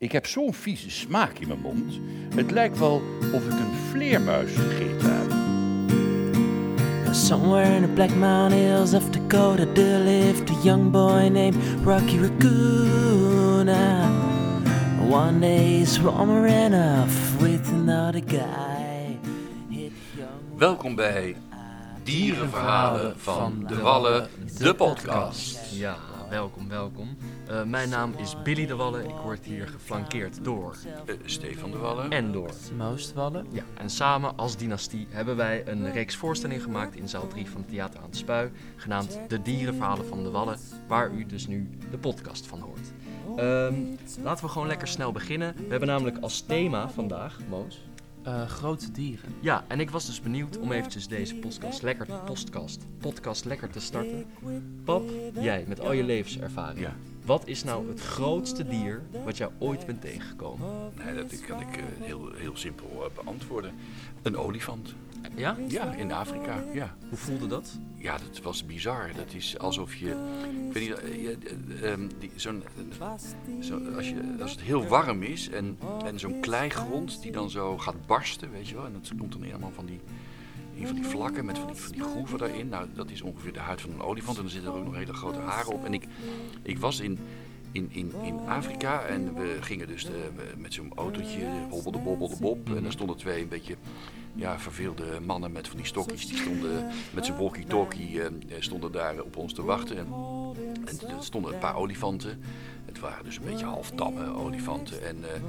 Ik heb zo'n vieze smaak in mijn mond. Het lijkt wel of ik een vleermuis gegeten heb. Somewhere in the Black Mountain Hills of Dakota, there lived a young boy named Rocky Raccoon. One day he swam ran off with another guy. Welkom bij Dierenverhalen van de Wallen, de podcast. Ja, welkom, welkom. Eh, mijn naam is Billy de Wallen. Ik word hier geflankeerd door Eh, Stefan de Wallen. en door. Most wallen. Ja, en samen als dynastie hebben wij een reeks voorstellingen gemaakt in zaal 3 van het Theater aan het Spui, genaamd De Dierenverhalen van de Wallen, waar u dus nu de podcast van hoort. Ehm, laten we gewoon lekker snel beginnen. We hebben namelijk als thema vandaag, Moos. Eh, grote dieren. Ja, en ik was dus benieuwd om eventjes deze podcast lekker, podcast, podcast lekker te starten. Pap, jij met al je levenservaring. Ja. Wat is nou het grootste dier wat jij ooit bent tegengekomen? Nee, dat kan ik eh, heel, heel simpel eh, beantwoorden. Een olifant. Ja? Ja, in Afrika. Ja. Hoe voelde dat? ja, dat was bizar. Dat is alsof je. Ik weet niet, eh, je- eh, ehm, die- zo'n, zo, als, je, als het heel warm is en, en zo'n kleigrond die dan zo gaat barsten, weet je wel. En dat komt dan helemaal van die, van die vlakken met van die, van die groeven daarin. Nou, dat is ongeveer de huid van een olifant. En dan zitten er ook nog hele grote haren op. En ik, ik was in, in, in, in Afrika en we gingen dus eh, met zo'n autootje, hobbelde bobbelde bob. En daar stonden twee een beetje ja, verveelde mannen met van die stokjes. Die stonden met zijn walkie-talkie eh, stonden daar op ons te wachten. En, en er stonden een paar olifanten. Het waren dus een beetje half tamme olifanten. En eh,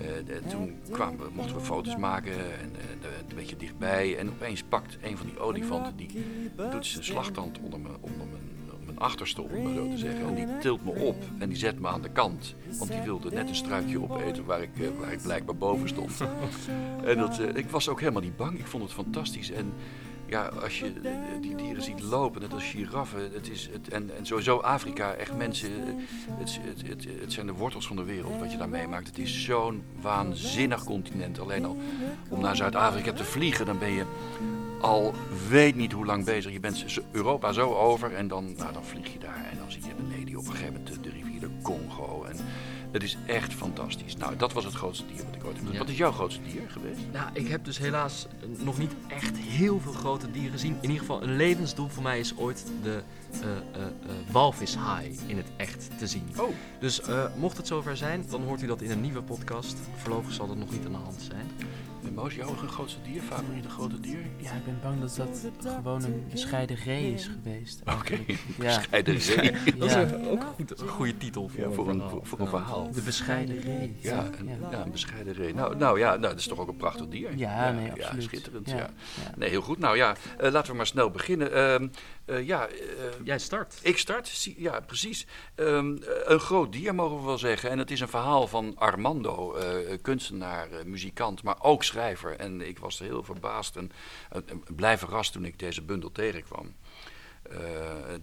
eh, en toen kwamen we, mochten we foto's maken en eh, een beetje dichtbij. En opeens pakt een van die olifanten, die doet zijn slagtand onder mijn, onder mijn achterste, om maar zo te zeggen. En die tilt me op en die zet me aan de kant. Want die wilde net een struikje opeten waar ik, eh, waar ik blijkbaar boven stond. En dat, eh, ik was ook helemaal niet bang. Ik vond het fantastisch. En ja, als je eh, die dieren ziet lopen, net als giraffen. Het is het, en, en sowieso Afrika, echt mensen. Het, het, het, het zijn de wortels van de wereld wat je daar meemaakt. Het is zo'n waanzinnig continent. Alleen al om naar Zuid-Afrika te vliegen, dan ben je al weet niet hoe lang bezig. Je bent Europa zo over en dan, nou, dan vlieg je daar. En dan zie je beneden op een gegeven moment de, de rivier de Congo. En het is echt fantastisch. Nou, dat was het grootste dier wat ik ooit heb gezien. Ja. Wat is jouw grootste dier geweest? Nou, ik heb dus helaas nog niet echt heel veel grote dieren gezien. In ieder geval, een levensdoel voor mij is ooit de eh eh, eh, walvishaai in het echt te zien. Oh, Dus mocht het zover zijn, dan hoort u dat in een nieuwe podcast. Voorlopig zal dat nog niet aan de hand zijn. En Moos, jouw grootste dier, favoriete grote dier? Ja, ik ben bang dat dat gewoon een bescheiden ree is geweest. Oké. Ja. bescheiden zee. Dat is Ja. een- ook een, goed, een goede titel voor, Ja, voor een, verhaal. voor, voor een Ja. verhaal. De bescheiden ree. Ja, een, ja. een bescheiden ree. Nou, nou ja, nou, dat is toch ook een prachtig dier? Ja, nee, absoluut. schitterend, ja. Ja, ja. Nee, heel goed. Nou ja, eh, laten we maar snel beginnen. Ehm, eh, ja, eh, Jij start. ik start. Ja, precies. Ehm, eh, een groot dier mogen we wel zeggen. En het is een verhaal van Armando, kunstenaar, muzikant, maar ook schrijver. En ik was heel verbaasd en blij verrast toen ik deze bundel tegenkwam.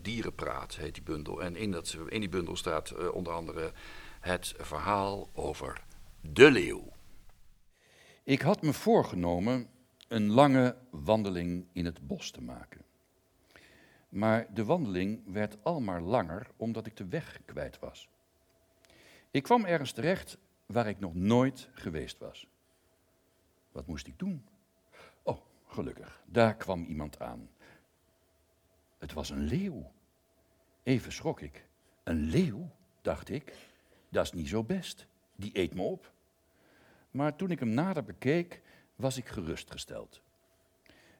Dierenpraat heet die bundel. En in, dat, in die bundel staat onder andere het verhaal over de leeuw. Ik had me voorgenomen een lange wandeling in het bos te maken. Maar de wandeling werd al maar langer omdat ik de weg kwijt was. Ik kwam ergens terecht waar ik nog nooit geweest was. Wat moest ik doen? Oh, gelukkig, daar kwam iemand aan. Het was een leeuw. Even schrok ik. Een leeuw, dacht ik. Dat is niet zo best. Die eet me op. Maar toen ik hem nader bekeek, was ik gerustgesteld.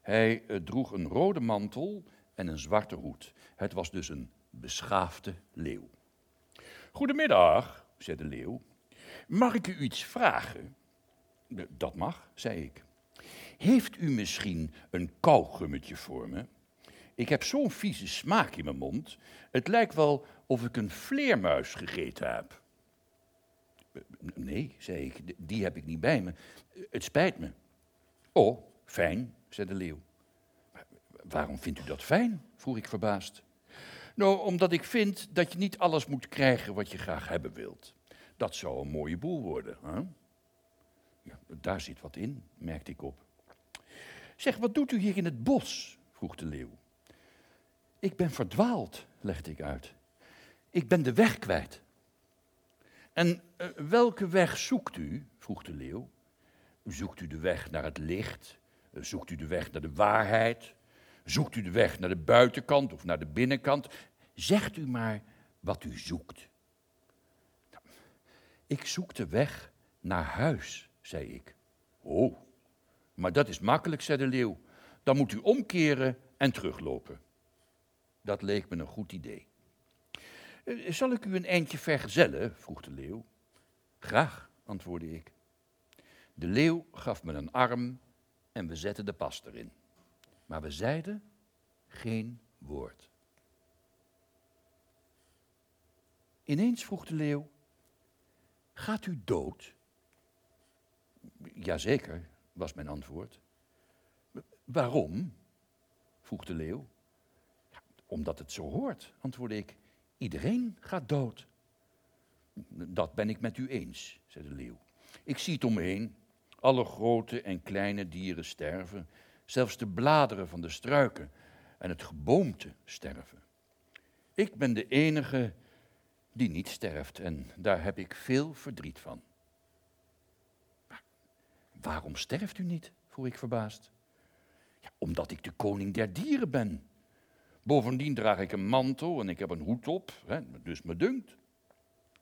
Hij eh, droeg een rode mantel en een zwarte hoed. Het was dus een beschaafde leeuw. Goedemiddag, zei de leeuw. Mag ik u iets vragen? "Eh, Dat mag, zei ik. Heeft u misschien een kauwgummetje voor me? Ik heb zo'n vieze smaak in mijn mond. Het lijkt wel of ik een vleermuis gegeten heb. Nee, zei ik, "d- die heb ik niet bij me. Het spijt me. Oh, fijn, zei de leeuw. "Maar Waarom vindt u dat fijn? vroeg ik verbaasd. Nou, omdat ik vind dat je niet alles moet krijgen wat je graag hebben wilt. Dat zou een mooie boel worden, hè? Ja, daar zit wat in, merkte ik op. Zeg, wat doet u hier in het bos? vroeg de leeuw. Ik ben verdwaald, legde ik uit. Ik ben de weg kwijt. En eh, welke weg zoekt u? vroeg de leeuw. Zoekt u de weg naar het licht? Zoekt u de weg naar de waarheid? Zoekt u de weg naar de buitenkant of naar de binnenkant? Zegt u maar wat u zoekt. Nou, Ik zoek de weg naar huis, zei ik. Oh, maar dat is makkelijk, zei de leeuw. Dan moet u omkeren en teruglopen. Dat leek me een goed idee. "Eh, Zal ik u een eindje vergezellen? vroeg de leeuw. Graag, antwoordde ik. De leeuw gaf me een arm en we zetten de pas erin. Maar we zeiden geen woord. Ineens vroeg de leeuw: Gaat u dood? Jazeker, was mijn antwoord. Waarom? vroeg de leeuw. "Ja, omdat het zo hoort, antwoordde ik. Iedereen gaat dood. Dat ben ik met u eens, zei de leeuw. Ik zie het om me heen. Alle grote en kleine dieren sterven. Zelfs de bladeren van de struiken en het geboomte sterven. Ik ben de enige die niet sterft en daar heb ik veel verdriet van. Waarom sterft u niet? vroeg ik verbaasd. Ja, omdat ik de koning der dieren ben. Bovendien draag ik een mantel en ik heb een hoed op, hè, dus me dunkt.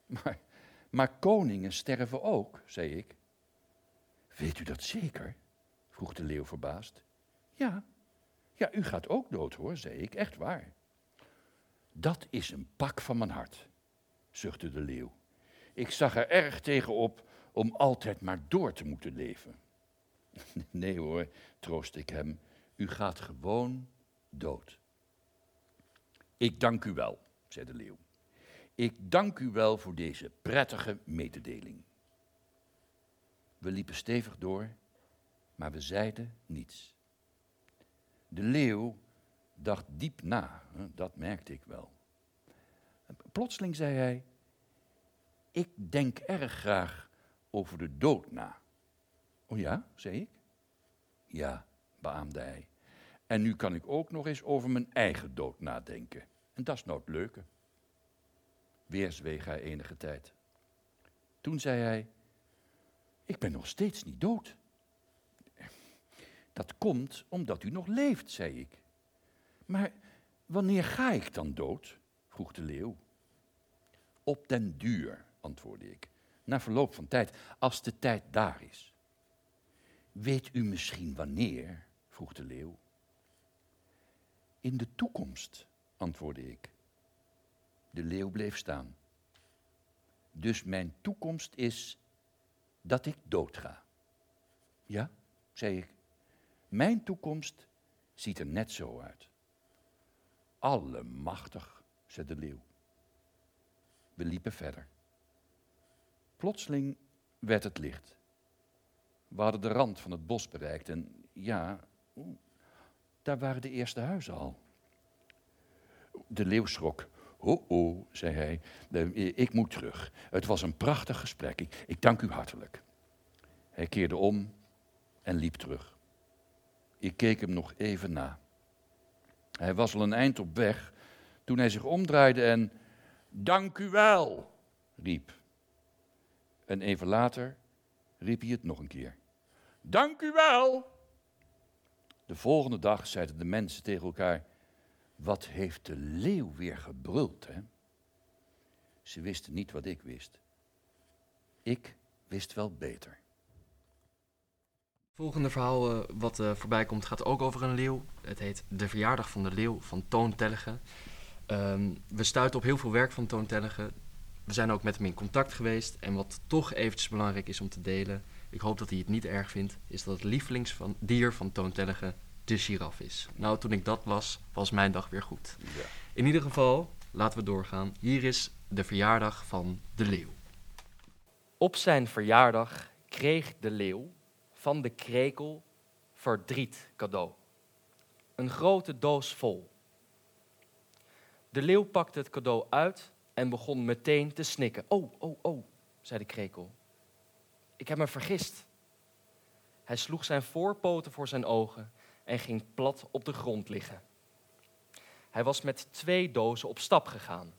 Maar, maar koningen sterven ook, zei ik. Weet u dat zeker? vroeg de leeuw verbaasd. Ja, ja, u gaat ook dood hoor, zei ik, echt waar. Dat is een pak van mijn hart, zuchtte de leeuw. Ik zag er erg tegen op om altijd maar door te moeten leven. Nee hoor, troost ik hem, u gaat gewoon dood. Ik dank u wel, zei de leeuw. Ik dank u wel voor deze prettige mededeling. We liepen stevig door, maar we zeiden niets. De leeuw dacht diep na, dat merkte ik wel. Plotseling zei hij: Ik denk erg graag over de dood na. Oh ja, zei ik. Ja, beaamde hij. En nu kan ik ook nog eens over mijn eigen dood nadenken. En dat is nou het leuke. Weer zweeg hij enige tijd. Toen zei hij: Ik ben nog steeds niet dood. Dat komt omdat u nog leeft, zei ik. Maar wanneer ga ik dan dood? vroeg de leeuw. Op den duur, antwoordde ik, na verloop van tijd, als de tijd daar is. Weet u misschien wanneer? vroeg de leeuw. In de toekomst, antwoordde ik. De leeuw bleef staan. Dus mijn toekomst is dat ik doodga. Ja, zei ik. Mijn toekomst ziet er net zo uit. Allemachtig, zei de leeuw. We liepen verder. Plotseling werd het licht. We hadden de rand van het bos bereikt en ja, daar waren de eerste huizen al. De leeuw schrok. Oh, oh, zei hij, "Eh, ik moet terug. Het was een prachtig gesprek. Ik dank u hartelijk. Hij keerde om en liep terug. Ik keek hem nog even na. Hij was al een eind op weg toen hij zich omdraaide en dank u wel riep. En even later riep hij het nog een keer. Dank u wel. De volgende dag zeiden de mensen tegen elkaar: Wat heeft de leeuw weer gebruld, hè? Ze wisten niet wat ik wist. Ik wist wel beter. Volgende verhaal eh, wat eh, voorbij komt gaat ook over een leeuw. Het heet De Verjaardag van de Leeuw van Toon Tellegen. Ehm, we stuiten op heel veel werk van Toon Tellegen. We zijn ook met hem in contact geweest. En wat toch eventjes belangrijk is om te delen... ik hoop dat hij het niet erg vindt... is dat het lievelingsdier van Toon Tellegen de giraf is. Nou, toen ik dat las, was mijn dag weer goed. Ja. In ieder geval, laten we doorgaan. Hier is de verjaardag van de leeuw. Op zijn verjaardag kreeg de leeuw van de krekel verdriet cadeau. Een grote doos vol. De leeuw pakte het cadeau uit en begon meteen te snikken. Oh, oh, oh, zei de krekel. Ik heb me vergist. Hij sloeg zijn voorpoten voor zijn ogen en ging plat op de grond liggen. Hij was met twee dozen op stap gegaan.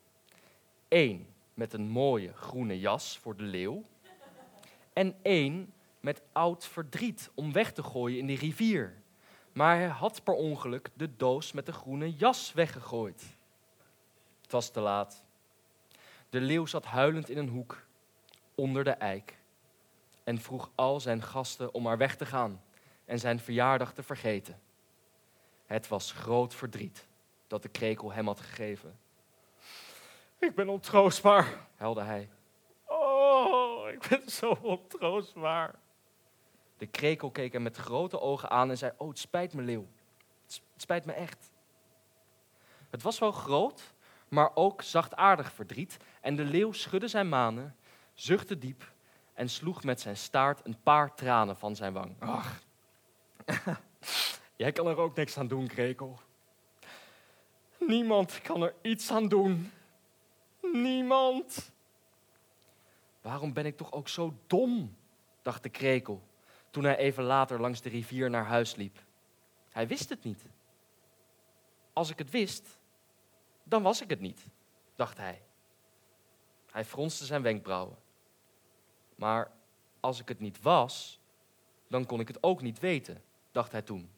Eén met een mooie groene jas voor de leeuw. En één met oud verdriet om weg te gooien in de rivier. Maar hij had per ongeluk de doos met de groene jas weggegooid. Het was te laat. De leeuw zat huilend in een hoek, onder de eik, en vroeg al zijn gasten om maar weg te gaan en zijn verjaardag te vergeten. Het was groot verdriet dat de krekel hem had gegeven. Ik ben ontroostbaar, huilde hij. Oh, ik ben zo ontroostbaar. De krekel keek hem met grote ogen aan en zei: Oh, het spijt me, leeuw. Het spijt me echt. Het was wel groot, maar ook zachtaardig verdriet. En de leeuw schudde zijn manen, zuchtte diep en sloeg met zijn staart een paar tranen van zijn wang. Ach, jij kan er ook niks aan doen, krekel. Niemand kan er iets aan doen. Niemand. Waarom ben ik toch ook zo dom? dacht de krekel toen hij even later langs de rivier naar huis liep. Hij wist het niet. Als ik het wist, dan was ik het niet, dacht hij. Hij fronste zijn wenkbrauwen. Maar als ik het niet was, dan kon ik het ook niet weten, dacht hij toen.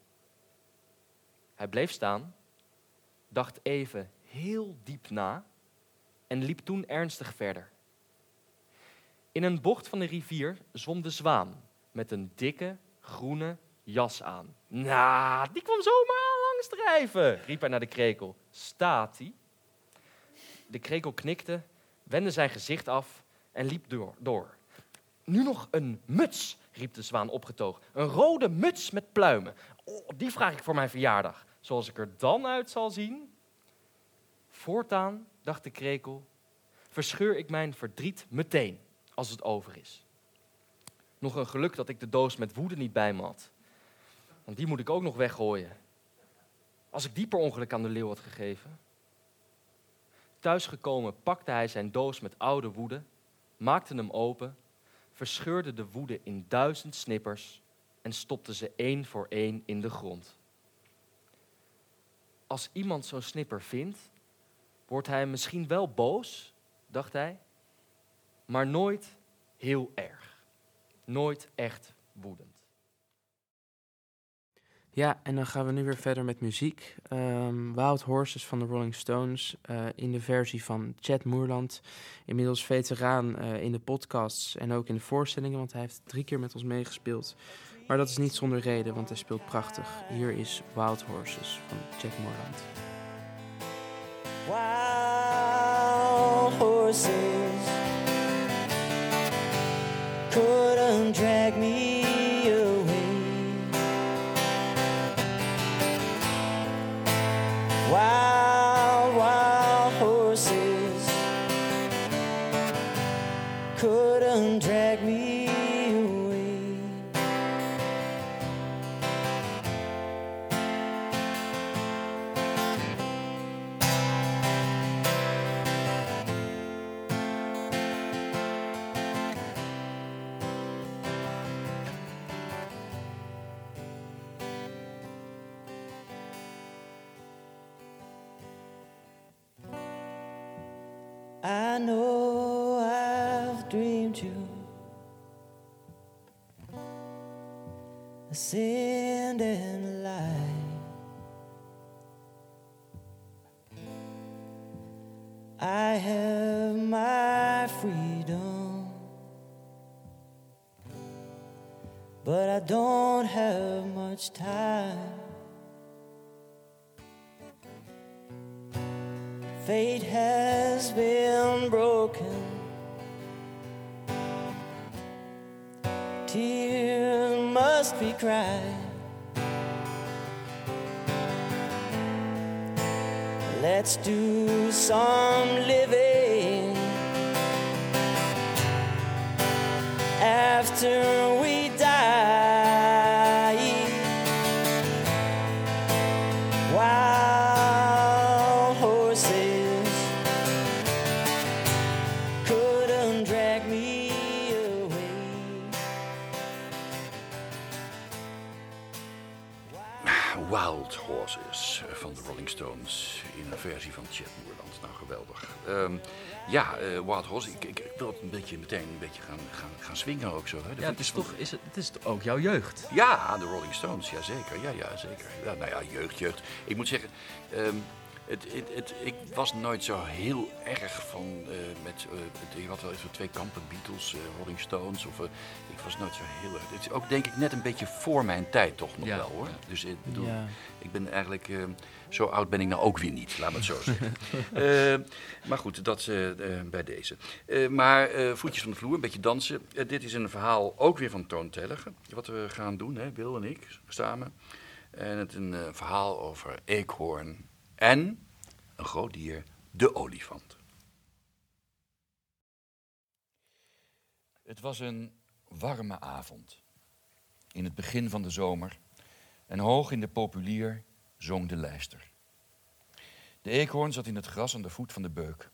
Hij bleef staan, dacht even heel diep na en liep toen ernstig verder. In een bocht van de rivier zwom de zwaan met een dikke groene jas aan. Nou, die kwam zomaar langs drijven, riep hij naar de krekel. Staat hij? De krekel knikte, wendde zijn gezicht af en liep door. door. Nu nog een muts, riep de zwaan opgetogen. Een rode muts met pluimen. Oh, die vraag ik voor mijn verjaardag. Zoals ik er dan uit zal zien. Voortaan, dacht de krekel, verscheur ik mijn verdriet meteen als het over is. Nog een geluk dat ik de doos met woede niet bij me had. Want die moet ik ook nog weggooien. Als ik die per ongeluk aan de leeuw had gegeven. Thuisgekomen pakte hij zijn doos met oude woede, maakte hem open, verscheurde de woede in duizend snippers en stopte ze één voor één in de grond. Als iemand zo'n snipper vindt, wordt hij misschien wel boos, dacht hij, maar nooit heel erg. Nooit echt woedend. Ja, en dan gaan we nu weer verder met muziek. Ehm, Wild Horses van de Rolling Stones eh, in de versie van Chad Moerland. Inmiddels veteraan eh, in de podcasts en ook in de voorstellingen, want hij heeft drie keer met ons meegespeeld. Maar dat is niet zonder reden, want hij speelt prachtig. Hier is Wild Horses van Chad Moerland. Wild horses couldn't know I've dreamed you. Sand and light. I have my freedom, but I don't have much time. Cried. Let's do some living after Ehm, ja, eh, Wild Horses, ik, ik, ik wil het een beetje meteen een beetje gaan, gaan, gaan swingen ook zo. Hè. Ja, het is toch is het, het is ook jouw jeugd. Ja, de Rolling Stones, ja zeker. Ja, ja, zeker. Ja, nou ja, jeugd, jeugd. Ik moet zeggen, ehm, het, het, het, ik was nooit zo heel erg van eh, met, eh, het- je had wel even twee kampen, Beatles, eh, Rolling Stones. Of, ik was nooit zo heel erg. Het is ook denk ik net een beetje voor mijn tijd toch nog Ja, wel hoor. Dus ik bedoel, Ja. ik ben eigenlijk, eh, zo oud ben ik nou ook weer niet, laat me het zo zeggen. Maar goed, dat bij deze. Eh, maar eh, voetjes van de vloer, een beetje dansen. Dit is een verhaal ook weer van Toon Tellige. Wat we gaan doen, hè, Wil en ik, samen. En het is een eh, verhaal over eekhoorn en een groot dier, de olifant. Het was een warme avond. In het begin van de zomer. En hoog in de populier zong de lijster. De eekhoorn zat in het gras aan de voet van de beuk.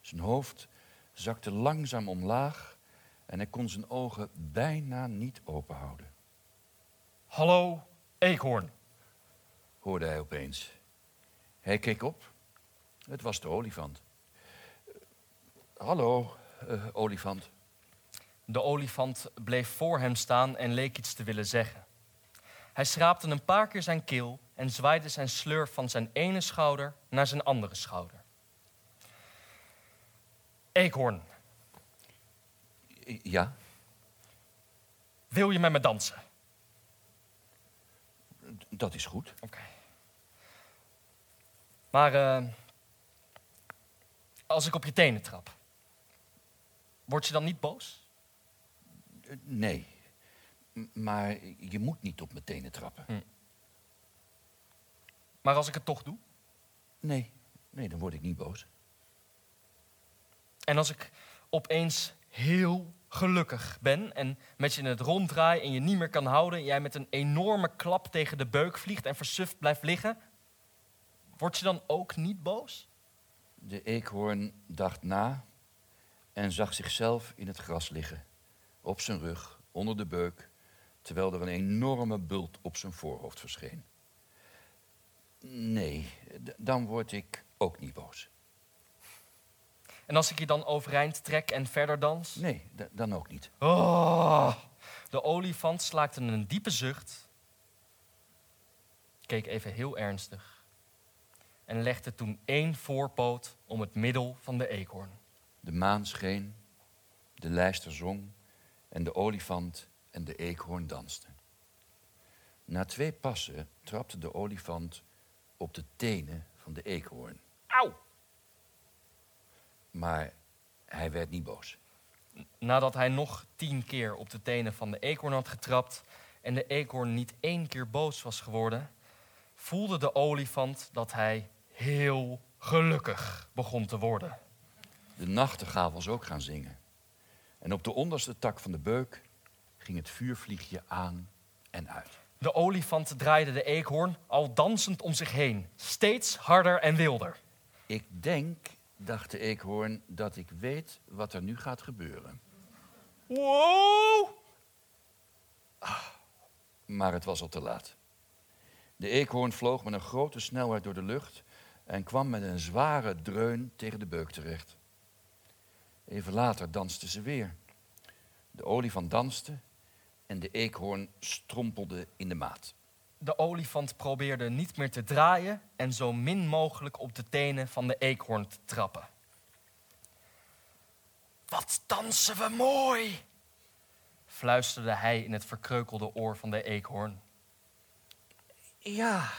Zijn hoofd zakte langzaam omlaag en hij kon zijn ogen bijna niet openhouden, Hallo, eekhoorn. hoorde hij opeens. Hij keek op. Het was de olifant. Hallo, eh, olifant. De olifant bleef voor hem staan en leek iets te willen zeggen. Hij schraapte een paar keer zijn keel en zwaaide zijn sleur van zijn ene schouder naar zijn andere schouder. Eekhoorn, Ja, wil je met me dansen? dat is goed. Oké. Maar eh, als ik op je tenen trap, word je dan niet boos? Eh, Nee, maar je moet niet op mijn tenen trappen. Maar als ik het toch doe? Nee, nee, dan word ik niet boos. En als ik opeens heel gelukkig ben en met je in het rond draai en je niet meer kan houden en jij met een enorme klap tegen de beuk vliegt en versuft blijft liggen, word je dan ook niet boos? De eekhoorn dacht na en zag zichzelf in het gras liggen. Op zijn rug, onder de beuk, terwijl er een enorme bult op zijn voorhoofd verscheen. Nee, dan word ik ook niet boos. En als ik je dan overeind trek en verder dans? Nee, dan ook niet. Oh, de olifant slaakte een diepe zucht, keek even heel ernstig en legde toen één voorpoot om het middel van de eekhoorn. De maan scheen, de lijster zong en de olifant en de eekhoorn dansten. Na twee passen trapte de olifant op de tenen van de eekhoorn. Auw! Maar hij werd niet boos. Nadat hij nog tien keer op de tenen van de eekhoorn had getrapt en de eekhoorn niet één keer boos was geworden, voelde de olifant dat hij heel gelukkig begon te worden. De nachtegaal was ook gaan zingen. En op de onderste tak van de beuk ging het vuurvliegje aan en uit. De olifant draaide de eekhoorn al dansend om zich heen, steeds harder en wilder. Ik denk, dacht de eekhoorn, dat ik weet wat er nu gaat gebeuren. Wow! Maar het was al te laat. De eekhoorn vloog met een grote snelheid door de lucht en kwam met een zware dreun tegen de beuk terecht. Even later dansten ze weer. De olifant danste en de eekhoorn strompelde in de maat. De olifant probeerde niet meer te draaien en zo min mogelijk op de tenen van de eekhoorn te trappen. Wat dansen we mooi! fluisterde hij in het verkreukelde oor van de eekhoorn. Ja,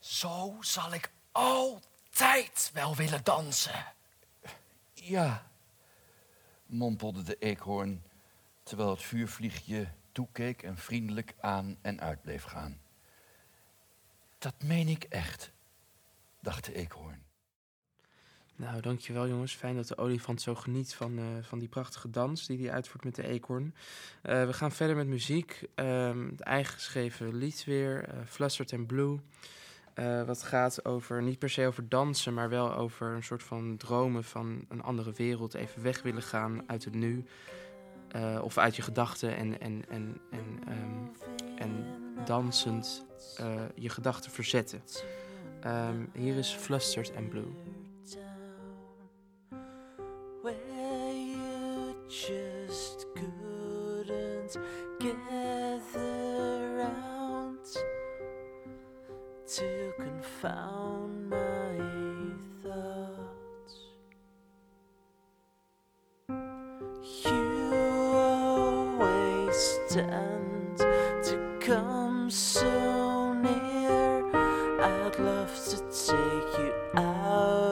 Zo zal ik altijd wel willen dansen. ja, mompelde de eekhoorn terwijl het vuurvliegje toekeek en vriendelijk aan en uit bleef gaan. Dat meen ik echt, dacht de eekhoorn. Nou, dankjewel jongens. Fijn dat de olifant zo geniet van, eh, van die prachtige dans die hij uitvoert met de eekhoorn. Eh, we gaan verder met muziek. Ehm, het eigen geschreven lied weer, eh Flustered and Blue. Eh, wat gaat over, niet per se over dansen, maar wel over een soort van dromen van een andere wereld. Even weg willen gaan uit het nu. Eh, of uit je gedachten en, en, en, en, ehm, en dansend eh, je gedachten verzetten. Ehm, hier is Flustered and Blue. where you just couldn't gather to confound my thoughts. You always tend to come so near. I'd love to take you out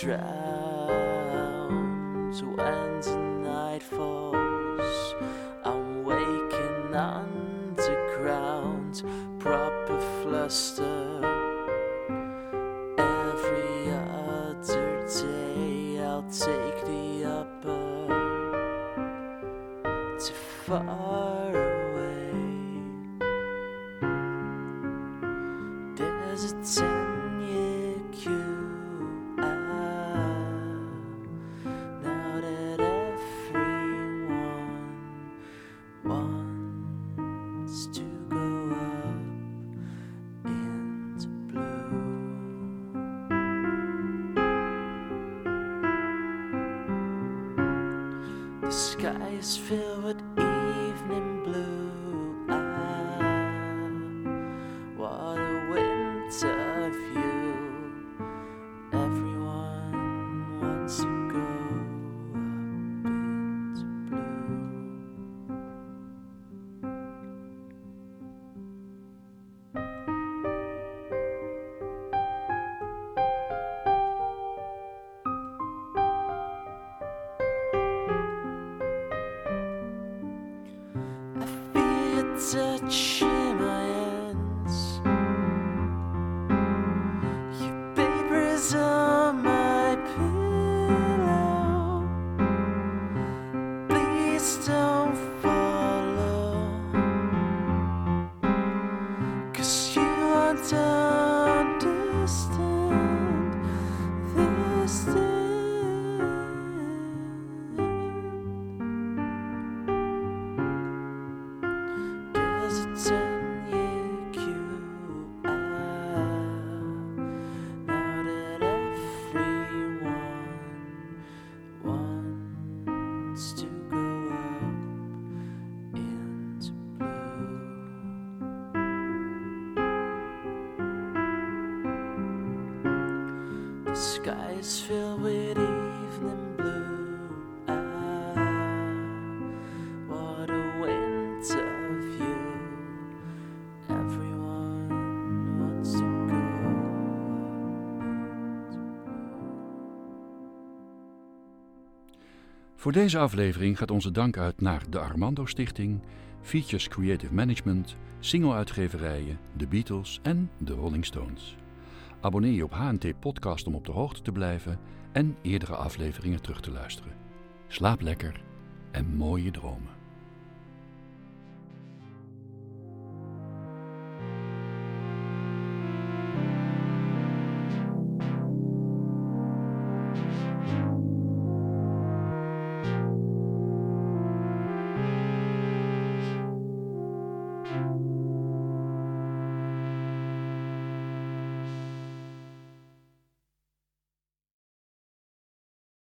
drowned when the night falls. I'm waking underground, proper fluster. Every other day I'll take the upper too far Voor deze aflevering gaat onze dank uit naar de Armando Stichting, Features Creative Management, single-uitgeverijen, de Beatles en de Rolling Stones. Abonneer je op HNT Podcast om op de hoogte te blijven en eerdere afleveringen terug te luisteren. Slaap lekker en mooie dromen.